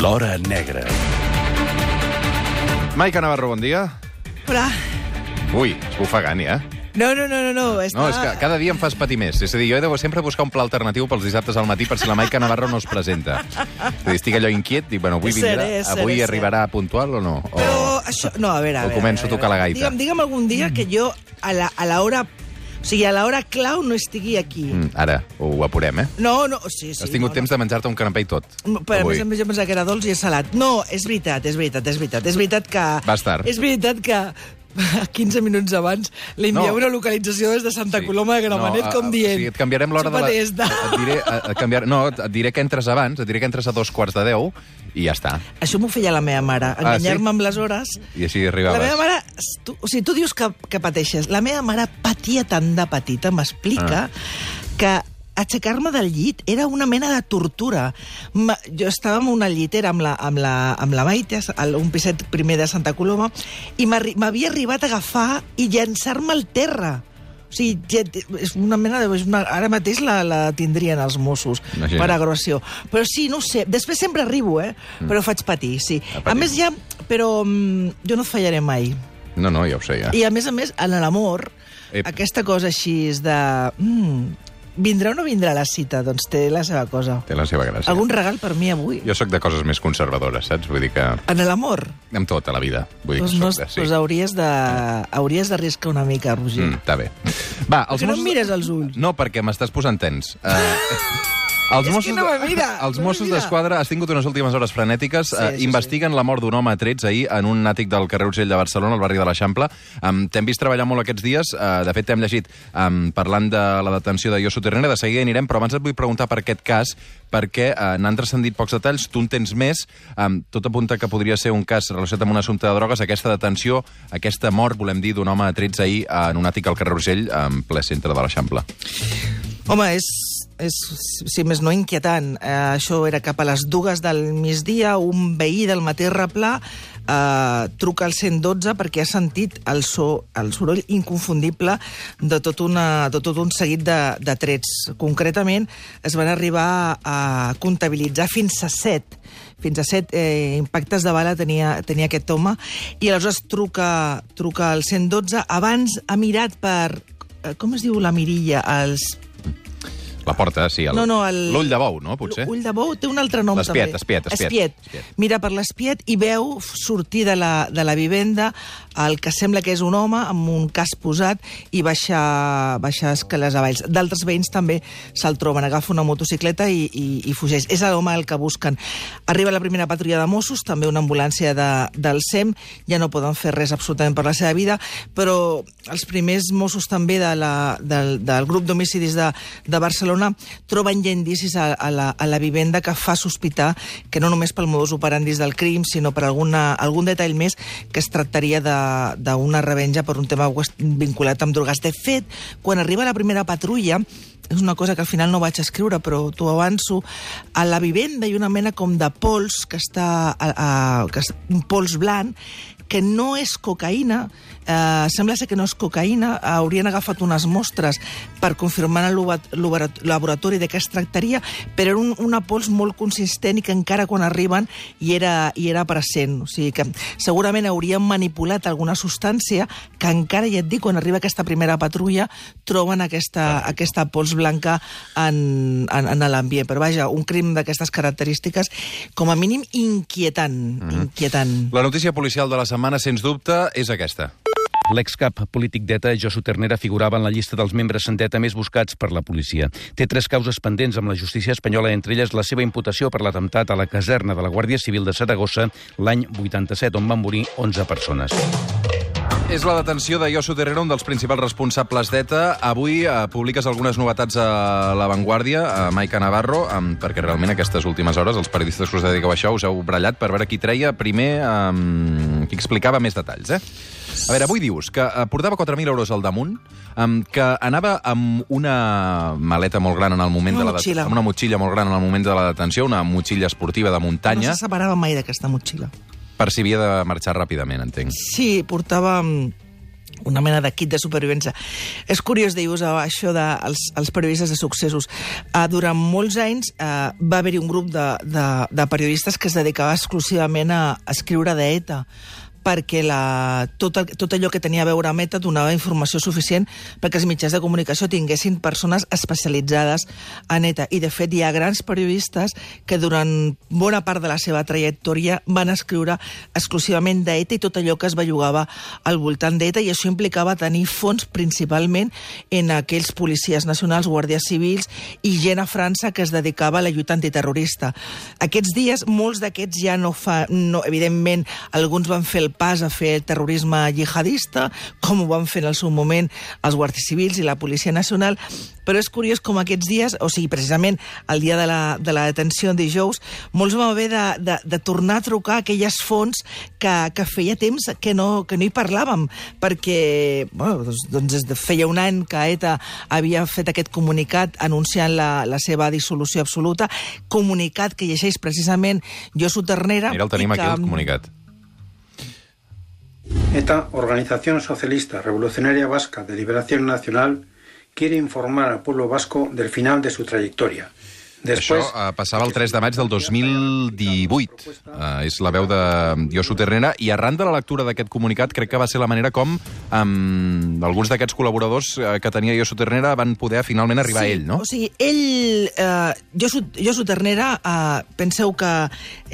L'Hora Negra. Maica Navarro, bon dia. Hola. Ui, és bufegant, ja. No, no, no, no, no. Està... No, és que cada dia em fas patir més. És a dir, jo he de sempre buscar un pla alternatiu pels dissabtes al matí per si la Maica Navarro no es presenta. És a dir, estic allò inquiet, dic, bueno, avui, És vindrà, cert, avui és cert. arribarà puntual o no? O... Però això... No, a veure, a o veure. començo a veure, tocar la veure. gaita. Digue'm, digue'm algun dia que jo a la, a la hora... O sigui, a l'hora clau no estigui aquí. Mm, ara, ho apurem, eh? No, no, sí, sí. Has tingut no, temps de menjar-te un canapé i tot. No. Però a avui. més a més jo pensava que era dolç i és salat. No, és veritat, és veritat, és veritat. És veritat que... Vas tard. És veritat que 15 minuts abans li envieu No. una localització des de Santa Sí. Coloma de Gramenet, No, com dient... O sigui, et canviarem l'hora de la... Testa. Et diré, et canviar... No, et diré que entres abans, et diré que entres a dos quarts de deu i ja està. Això m'ho feia la meva mare, Ah, sí? enganyar-me amb les hores. I així La arribaves. meva mare, tu, o sigui, tu dius que, que pateixes. La meva mare patia tant de petita, m'explica, Ah. que aixecar-me del llit era una mena de tortura. Ma, jo estava en una llitera amb la, amb la, amb la Maite, al- un piset primer de Santa Coloma, i m'havia arribat a agafar i llançar-me al terra. O sigui, és una mena de... Una, ara mateix la, la tindrien els Mossos Imagina't. per agressió. Però sí, no sé. Després sempre arribo, eh? Però faig patir, sí. A A, més, ja... Però mm, jo no et fallaré mai. No, no, ja ho sé, ja. I a més a més, en l'amor, aquesta cosa així és de... Mm, vindrà o no vindrà la cita? Doncs té la seva cosa. Té la seva gràcia. Algun regal per mi avui? Jo sóc de coses més conservadores, saps? Vull dir que... En l'amor? Amb tot, a la vida. Vull dir Doncs, que no, de... doncs hauries de, hauries d'arriscar una mica, Roger. Mm, està bé. Va, els Per què no em mires als ulls? No, perquè m'estàs posant tens. Uh, els Mossos, no mira, els Mossos d'Esquadra has tingut unes últimes hores frenètiques. Sí, eh, sí, investiguen la mort d'un home a trets ahir en un àtic del carrer Urgell de Barcelona, al barri de l'Eixample. Um, T'hem vist treballar molt aquests dies. Uh, de fet, t'hem llegit um, parlant de la detenció de Josu Terrena. De seguida anirem, però abans et vull preguntar per aquest cas, perquè uh, n'han transcendit pocs detalls, tu en tens més. Um, tot apunta que podria ser un cas relacionat amb un assumpte de drogues. Aquesta detenció, aquesta mort, volem dir, d'un home a trets ahir en un àtic al carrer Urgell, en ple centre de l'Eixample. Home, és, és, si més no, inquietant. Eh, això era cap a les dues del migdia, un veí del mateix replà eh, truca al 112 perquè ha sentit el, so, el soroll inconfundible de tot, una, de tot un seguit de, de trets. Concretament, es van arribar a comptabilitzar fins a set fins a set eh, impactes de bala tenia, tenia aquest home i aleshores truca, truca al 112 abans ha mirat per eh, com es diu la mirilla? Els La porta, sí. El, No, no, el- L'ull de bou, no, potser? Ull de bou té un altre nom L'espiet, també. espiet, espiet. Espiet. Espiet. Mira per l'espiet i veu sortir de la, de la vivenda el que sembla que és un home amb un cas posat i baixar, baixar escales avalls. D'altres veïns també se'l troben, agafa una motocicleta i, i, i fugeix. És l'home el que busquen. Arriba la primera patrulla de Mossos, també una ambulància de, del SEM, ja no poden fer res absolutament per la seva vida, però els primers Mossos també de la, del, del grup d'homicidis de, de Barcelona troben ja indicis a, a, la, a la vivenda que fa sospitar que no només pel modus operandis del crim, sinó per alguna, algun detall més que es tractaria d'una revenja per un tema vinculat amb drogues. De fet, quan arriba la primera patrulla, és una cosa que al final no vaig escriure, però t'ho avanço, a la vivenda hi ha una mena com de pols que està, a, a, que un pols blanc, que no és cocaïna, eh, sembla ser que no és cocaïna, haurien agafat unes mostres per confirmar en el loba- lobara- laboratori de què es tractaria, però era un, una pols molt consistent i que encara quan arriben hi era, hi era present. O sigui que segurament haurien manipulat alguna substància que encara, ja et dic, quan arriba aquesta primera patrulla, troben aquesta, aquesta pols blanca en, en, en l'ambient. Però vaja, un crim d'aquestes característiques, com a mínim inquietant, inquietant. La notícia policial de la setmana, sens dubte, és aquesta. L'excap polític d'ETA, Josu Ternera, figurava en la llista dels membres d'ETA més buscats per la policia. Té tres causes pendents amb la justícia espanyola, entre elles la seva imputació per l'atemptat a la caserna de la Guàrdia Civil de Saragossa l'any 87, on van morir 11 persones. És la detenció de Josu Terrero, un dels principals responsables d'ETA. Avui eh, publiques algunes novetats a La Vanguardia, a Maica Navarro, amb, perquè realment aquestes últimes hores els periodistes que us dediqueu a això us heu brallat per veure qui treia primer, um, qui explicava més detalls, eh? A veure, avui dius que eh, portava 4.000 euros al damunt, que anava amb una maleta molt gran en el moment Una de la motxilla. amb una motxilla molt gran en el moment de la detenció, una motxilla esportiva de muntanya, No se separava mai d'aquesta motxilla. Per si havia de marxar ràpidament, entenc. Sí, portava mm, una mena de kit de supervivència. És curiós dir-vos això dels de, els, periodistes de successos. Uh, durant molts anys uh, va haver-hi un grup de, de, de periodistes que es dedicava exclusivament a escriure d'ETA perquè la, tot, el, tot allò que tenia a veure amb ETA donava informació suficient perquè els mitjans de comunicació tinguessin persones especialitzades en ETA. I, de fet, hi ha grans periodistes que durant bona part de la seva trajectòria van escriure exclusivament d'ETA i tot allò que es bellugava al voltant d'ETA, i això implicava tenir fons principalment en aquells policies nacionals, guàrdies civils i gent a França que es dedicava a la lluita antiterrorista. Aquests dies, molts d'aquests ja no fa... No, evidentment, alguns van fer el pas a fer terrorisme jihadista, com ho van fer en el seu moment els guàrdies civils i la Policia Nacional, però és curiós com aquests dies, o sigui, precisament el dia de la, de la detenció de dijous, molts van haver de, de, de tornar a trucar a aquelles fonts que, que feia temps que no, que no hi parlàvem, perquè bueno, doncs, doncs feia un any que ETA havia fet aquest comunicat anunciant la, la seva dissolució absoluta, comunicat que llegeix precisament Josu Ternera... Mira, el tenim aquí, el comunicat. Esta Organización Socialista Revolucionaria Vasca de Liberación Nacional quiere informar al pueblo vasco del final de su trayectoria Després... Això uh, passava el 3 de maig del 2018. Uh, és la veu de Josu Ternera, i arran de la lectura d'aquest comunicat crec que va ser la manera com um, alguns d'aquests col·laboradors uh, que tenia Josu Ternera van poder finalment arribar sí, a ell, no? O sigui, ell... Uh, Josu, Josu Ternera, uh, penseu que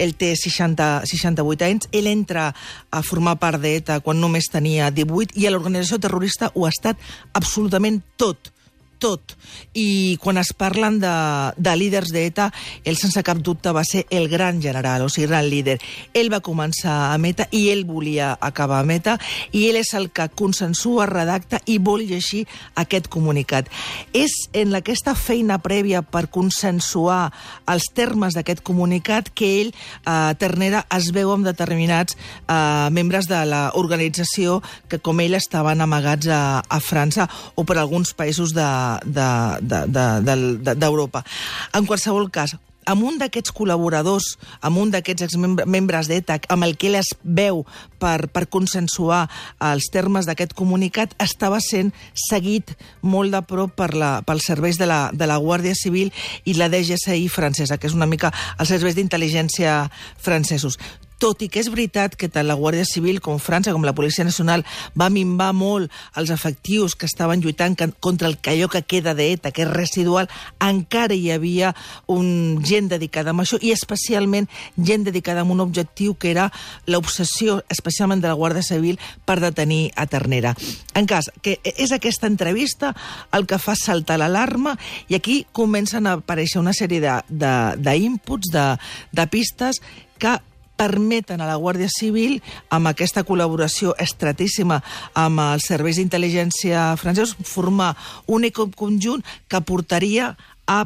ell té 60, 68 anys, ell entra a formar part d'ETA quan només tenia 18, i a l'organització terrorista ho ha estat absolutament tot tot. I quan es parlen de, de líders d'ETA, ell sense cap dubte va ser el gran general, o sigui, gran líder. Ell va començar a Meta i ell volia acabar a Meta i ell és el que consensua, redacta i vol llegir aquest comunicat. És en aquesta feina prèvia per consensuar els termes d'aquest comunicat que ell, eh, Ternera, es veu amb determinats eh, membres de l'organització que com ell estaven amagats a, a França o per alguns països de, d'Europa. De, de, en qualsevol cas, amb un d'aquests col·laboradors, amb un d'aquests membres d'ETAC, amb el que ell es veu per, per consensuar els termes d'aquest comunicat, estava sent seguit molt de prop per la, pels serveis de la, de la Guàrdia Civil i la DGSI francesa, que és una mica els serveis d'intel·ligència francesos tot i que és veritat que tant la Guàrdia Civil com França, com la Policia Nacional, va minvar molt els efectius que estaven lluitant contra el calló que queda d'ETA, que és residual, encara hi havia un gent dedicada a això, i especialment gent dedicada a un objectiu que era l'obsessió, especialment de la Guàrdia Civil, per detenir a Ternera. En cas, que és aquesta entrevista el que fa saltar l'alarma, i aquí comencen a aparèixer una sèrie d'inputs, de, de, de pistes, que permeten a la Guàrdia Civil, amb aquesta col·laboració estratíssima amb els serveis d'intel·ligència francesos, formar un conjunt que portaria a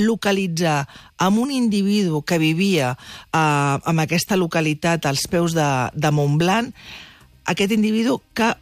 localitzar amb un individu que vivia eh, en aquesta localitat als peus de, de Montblanc, aquest individu que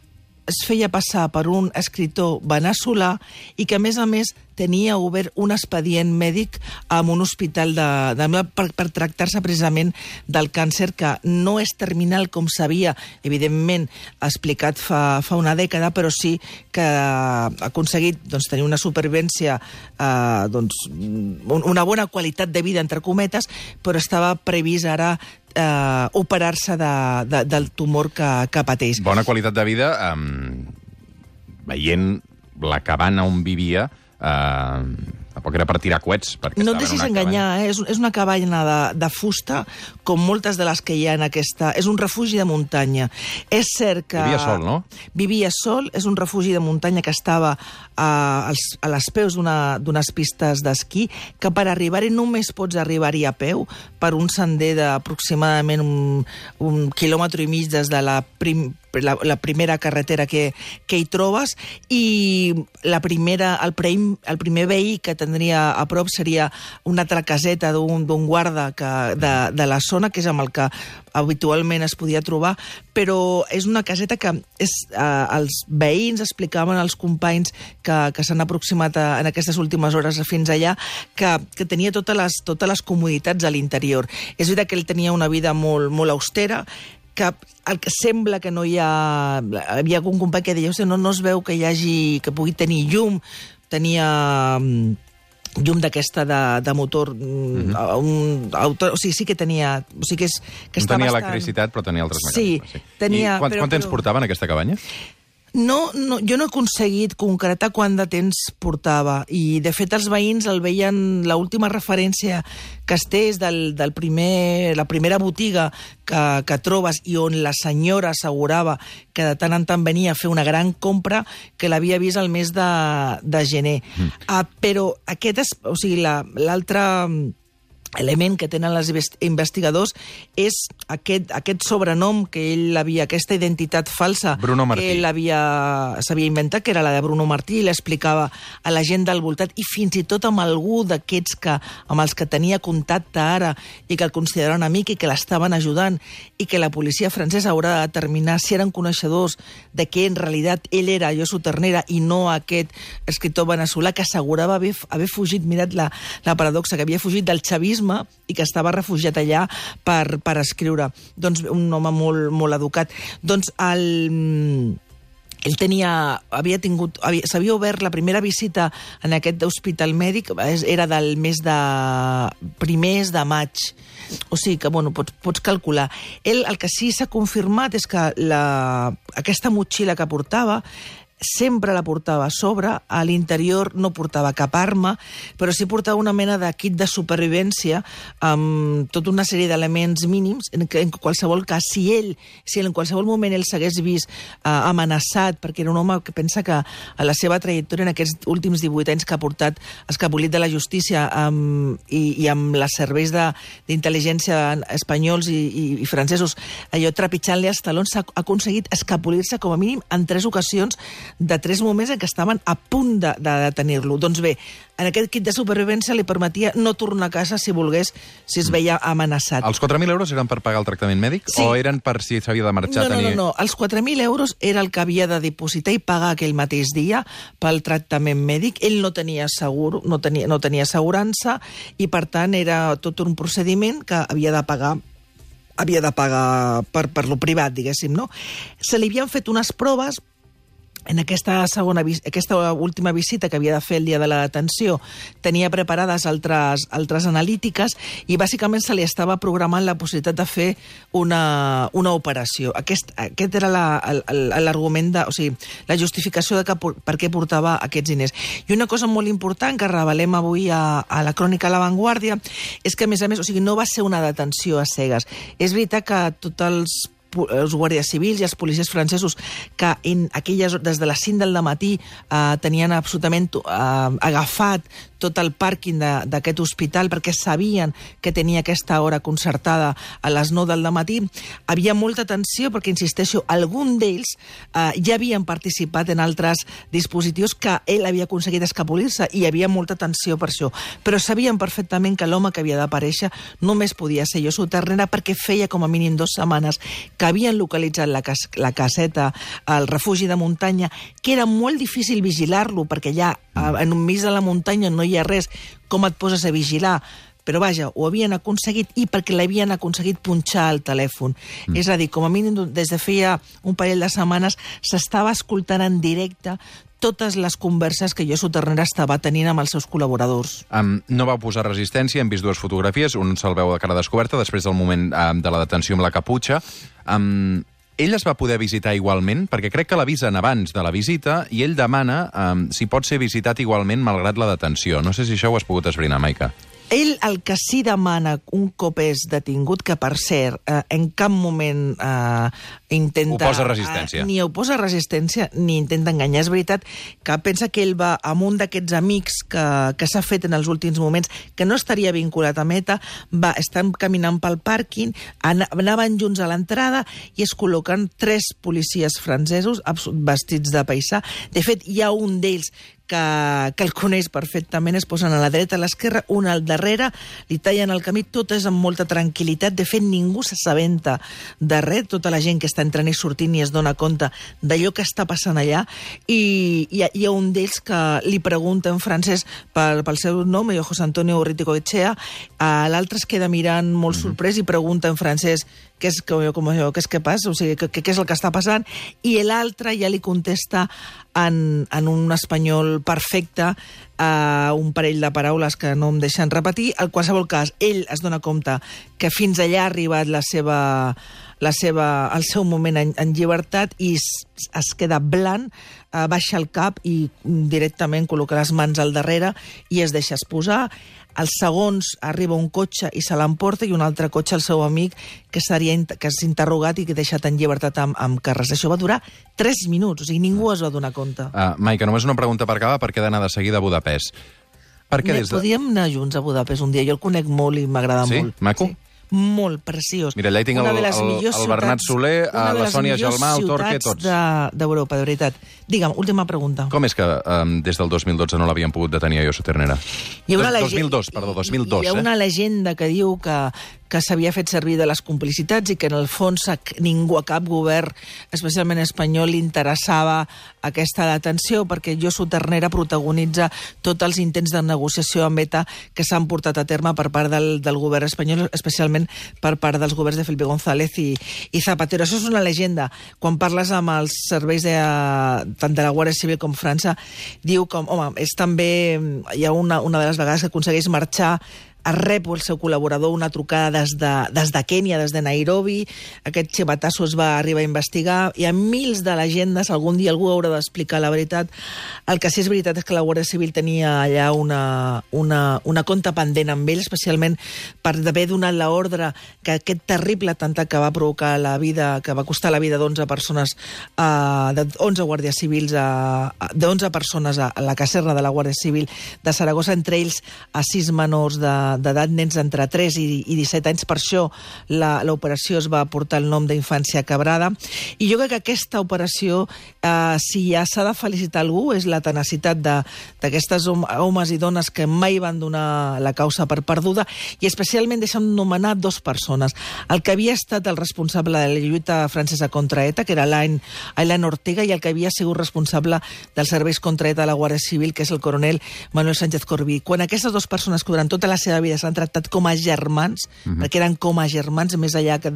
es feia passar per un escritor veneçolà i que, a més a més, tenia obert un expedient mèdic en un hospital de, de, per, per tractar-se precisament del càncer que no és terminal com s'havia, evidentment, explicat fa, fa una dècada, però sí que ha aconseguit doncs, tenir una supervivència, eh, doncs, una bona qualitat de vida, entre cometes, però estava previst ara eh, operar-se de, de, del tumor que, que pateix. Bona qualitat de vida, eh, veient la cabana on vivia, eh, Tampoc era per tirar coets. Perquè no et deixis enganyar, eh? és, és una cabanya de, de fusta, com moltes de les que hi ha en aquesta... És un refugi de muntanya. És cert que... Vivia sol, no? Vivia sol, és un refugi de muntanya que estava a, als, a les peus d'unes pistes d'esquí, que per arribar-hi només pots arribar-hi a peu per un sender d'aproximadament un, un quilòmetre i mig des de la prim, la, la primera carretera que, que hi trobes i la primera, el, prim, el primer veí que tindria a prop seria una altra caseta d'un guarda que, de, de la zona, que és amb el que habitualment es podia trobar, però és una caseta que és, eh, els veïns explicaven als companys que, que s'han aproximat a, en aquestes últimes hores fins allà, que, que tenia totes les, totes les comoditats a l'interior. És veritat que ell tenia una vida molt, molt austera, que el que sembla que no hi ha... Hi havia algun company que deia, "Hosti, no, no es veu que hi hagi... que pugui tenir llum. Tenia mm, llum d'aquesta de, de motor mm -hmm. un auto, o sigui, sí que tenia o sigui que, és, que No tenia bastant... electricitat, però tenia altres Sí, mecanismes. tenia- I quant, però- quant temps però- portava en aquesta cabanya? No, no, jo no he aconseguit concretar quant de temps portava i de fet els veïns el veien l'última referència que es té és del, del primer, la primera botiga que, que trobes i on la senyora assegurava que de tant en tant venia a fer una gran compra que l'havia vist el mes de, de gener. Mm. Uh, però aquest és, o sigui, la- l'altre... La, element que tenen els invest- investigadors és aquest, aquest sobrenom que ell havia, aquesta identitat falsa Bruno Martí. que ell havia- s'havia inventat, que era la de Bruno Martí, i l'explicava a la gent del voltant, i fins i tot amb algú d'aquests que, amb els que tenia contacte ara i que el consideraven amic i que l'estaven ajudant i que la policia francesa haurà de determinar si eren coneixedors de que en realitat ell era Josu Ternera i no aquest escriptor veneçolà que assegurava haver, haver fugit, mirad la, la paradoxa, que havia fugit del xavisme i que estava refugiat allà per, per escriure. Doncs un home molt, molt educat. Doncs el ell tenia, havia tingut, havia, s'havia obert la primera visita en aquest hospital mèdic, era del mes de primers de maig. O sigui que, bueno, pots, pots calcular. Ell, el que sí s'ha confirmat és que la, aquesta motxilla que portava sempre la portava a sobre, a l'interior no portava cap arma, però sí portava una mena de kit de supervivència amb tota una sèrie d'elements mínims en, que, en qualsevol cas, si ell, si en qualsevol moment ell s'hagués vist eh, amenaçat, perquè era un home que pensa que a la seva trajectòria en aquests últims 18 anys que ha portat escapolit de la justícia amb, i, i amb les serveis d'intel·ligència espanyols i, i, i francesos, allò trepitjant-li els talons, s'ha aconseguit escapolir-se com a mínim en tres ocasions de tres moments en què estaven a punt de, de detenir-lo. Doncs bé, en aquest kit de supervivència li permetia no tornar a casa si volgués, si es veia amenaçat. Els 4.000 euros eren per pagar el tractament mèdic Sí. o eren per si s'havia de marxar? No, no, no, tenir... no. Els 4.000 euros era el que havia de dipositar i pagar aquell mateix dia pel tractament mèdic. Ell no tenia segur, no tenia, no tenia assegurança i, per tant, era tot un procediment que havia de pagar havia de pagar per, per lo privat, diguéssim, no? Se li havien fet unes proves en aquesta segona aquesta última visita que havia de fer el dia de la detenció tenia preparades altres, altres analítiques i bàsicament se li estava programant la possibilitat de fer una, una operació. Aquest, aquest era la- l'argument, de, o sigui, la justificació de que, per què portava aquests diners. I una cosa molt important que revelem avui a, a la crònica La Vanguardia és que, a més a més, o sigui, no va ser una detenció a cegues. És veritat que tots els els guàrdies civils i els policies francesos que en aquelles, des de les 5 del matí eh, tenien absolutament eh, agafat tot el pàrquing d'aquest hospital perquè sabien que tenia aquesta hora concertada a les 9 del matí. Havia molta tensió perquè, insisteixo, algun d'ells eh, ja havien participat en altres dispositius que ell havia aconseguit escapolir-se i hi havia molta tensió per això. Però sabien perfectament que l'home que havia d'aparèixer només podia ser Josu Ternera perquè feia com a mínim dues setmanes que havien localitzat la, cas la caseta, el refugi de muntanya, que era molt difícil vigilar-lo perquè allà, en un mig de la muntanya, no hi ha res. Com et poses a vigilar? Però vaja, ho havien aconseguit i perquè l'havien aconseguit punxar el telèfon. Mm. És a dir, com a mínim des de feia un parell de setmanes s'estava escoltant en directe totes les converses que Josu Ternera estava tenint amb els seus col·laboradors. Um, no va posar resistència, hem vist dues fotografies, un se'l veu de cara descoberta, després del moment um, de la detenció amb la caputxa. Um, ell es va poder visitar igualment, perquè crec que l'avisen abans de la visita, i ell demana um, si pot ser visitat igualment malgrat la detenció. No sé si això ho has pogut esbrinar, Maica. Ell el que sí demana un cop és detingut, que per cert, eh, en cap moment eh, intenta... Oposa resistència. Eh, ni oposa resistència ni intenta enganyar. És veritat que pensa que ell va amb un d'aquests amics que, que s'ha fet en els últims moments, que no estaria vinculat a Meta, va, estan caminant pel pàrquing, ana- anaven junts a l'entrada i es col·loquen tres policies francesos vestits de paisà. De fet, hi ha un d'ells que, que el coneix perfectament, es posen a la dreta, a l'esquerra, un al darrere, li tallen el camí, tot és amb molta tranquil·litat, de fet ningú s'assabenta de res, tota la gent que està entrant i sortint i es dona compte d'allò que està passant allà, i hi ha, hi ha un d'ells que li pregunta en francès pel, pel seu nom, jo José Antonio Urritico Echea, l'altre es queda mirant molt sorprès i pregunta en francès què és, com, com què és que passa, o sigui, què, què és el que està passant, i l'altre ja li contesta en, en un espanyol perfecte uh, un parell de paraules que no em deixen repetir. En qualsevol cas, ell es dona compte que fins allà ha arribat la seva, la seva, el seu moment en, en llibertat i es, es queda blanc, uh, baixa el cap i directament col·loca les mans al darrere i es deixa exposar als segons arriba un cotxe i se l'emporta i un altre cotxe al seu amic que seria que s'ha interrogat i que deixat en llibertat amb, amb carres. Això va durar 3 minuts, o sigui, ningú es va donar compte. Uh, Maica, només una pregunta per acabar, perquè he d'anar de seguida a Budapest. Per què Ne, des de... Podíem anar junts a Budapest un dia, jo el conec molt i m'agrada Sí? molt. Maco? Sí molt preciós. Mira, allà hi tinc Una el- de el- el Bernat Soler, a de la Sònia Gelmà, el Torque, tots. de- d'Europa, de, veritat. Digue'm, última pregunta. Com és que um, des del 2012 no l'havien pogut detenir a Josu Ternera? Hi ha una Dos- lege- 2002, perdó, 2002, Hi ha eh? una llegenda que diu que, que s'havia fet servir de les complicitats i que en el fons a ningú, a cap govern, especialment espanyol, li interessava aquesta detenció perquè Josu Ternera protagonitza tots els intents de negociació amb ETA que s'han portat a terme per part del, del govern espanyol, especialment per part dels governs de Felipe González i, i Zapatero. Això és una llegenda. Quan parles amb els serveis de, tant de la Guàrdia Civil com França, diu com, home, és també... Hi ha una, una de les vegades que aconsegueix marxar rep el seu col·laborador una trucada des de, des de Kènia, des de Nairobi, aquest xivatasso es va arribar a investigar, hi ha mils de legendes, algun dia algú haurà d'explicar la veritat. El que sí és veritat és que la Guàrdia Civil tenia allà una, una, una compta pendent amb ell, especialment per haver donat l'ordre que aquest terrible atemptat que va provocar la vida, que va costar la vida d'11 persones, uh, de 11 guàrdies civils, a, de 11 persones a, a la caserna de la Guàrdia Civil de Saragossa, entre ells a sis menors de- d'edat, nens entre 3 i, i 17 anys. Per això l'operació es va portar el nom d'infància cabrada. I jo crec que aquesta operació, eh, si ja s'ha de felicitar algú, és la tenacitat de- d'aquestes hom homes i dones que mai van donar la causa per perduda i especialment deixen nomenar dos persones. El que havia estat el responsable de la lluita francesa contra ETA, que era Alain Ortega, i el que havia sigut responsable dels serveis contra ETA a la Guàrdia Civil, que és el coronel Manuel Sánchez Corbí. Quan aquestes dues persones que durant tota la seva vida s'han tractat com a germans, mm -hmm. perquè eren com a germans, més enllà que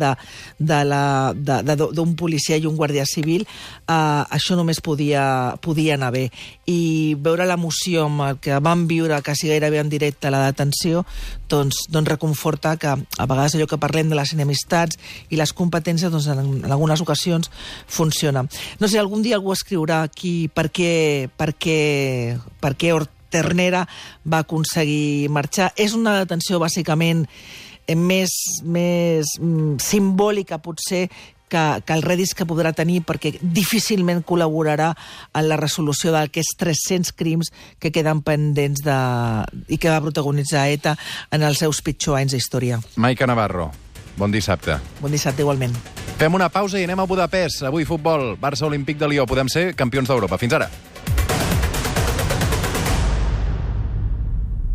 d'un policia i un guàrdia civil, eh, això només podia, podia anar bé. I veure l'emoció amb el que vam viure quasi gairebé en directe la detenció, doncs, doncs reconforta que a vegades allò que parlem de les enemistats i les competències, doncs en, en algunes ocasions funciona. No sé, algun dia algú escriurà aquí per què, per què, per què Or- Ternera va aconseguir marxar. És una detenció, bàsicament, eh, més, més mm, simbòlica, potser, que, que el redis que podrà tenir perquè difícilment col·laborarà en la resolució d'aquests 300 crims que queden pendents de, i que va protagonitzar ETA en els seus pitjors anys d'història. Maica Navarro, bon dissabte. Bon dissabte, igualment. Fem una pausa i anem a Budapest. Avui futbol, Barça Olímpic de Lió. Podem ser campions d'Europa. Fins ara.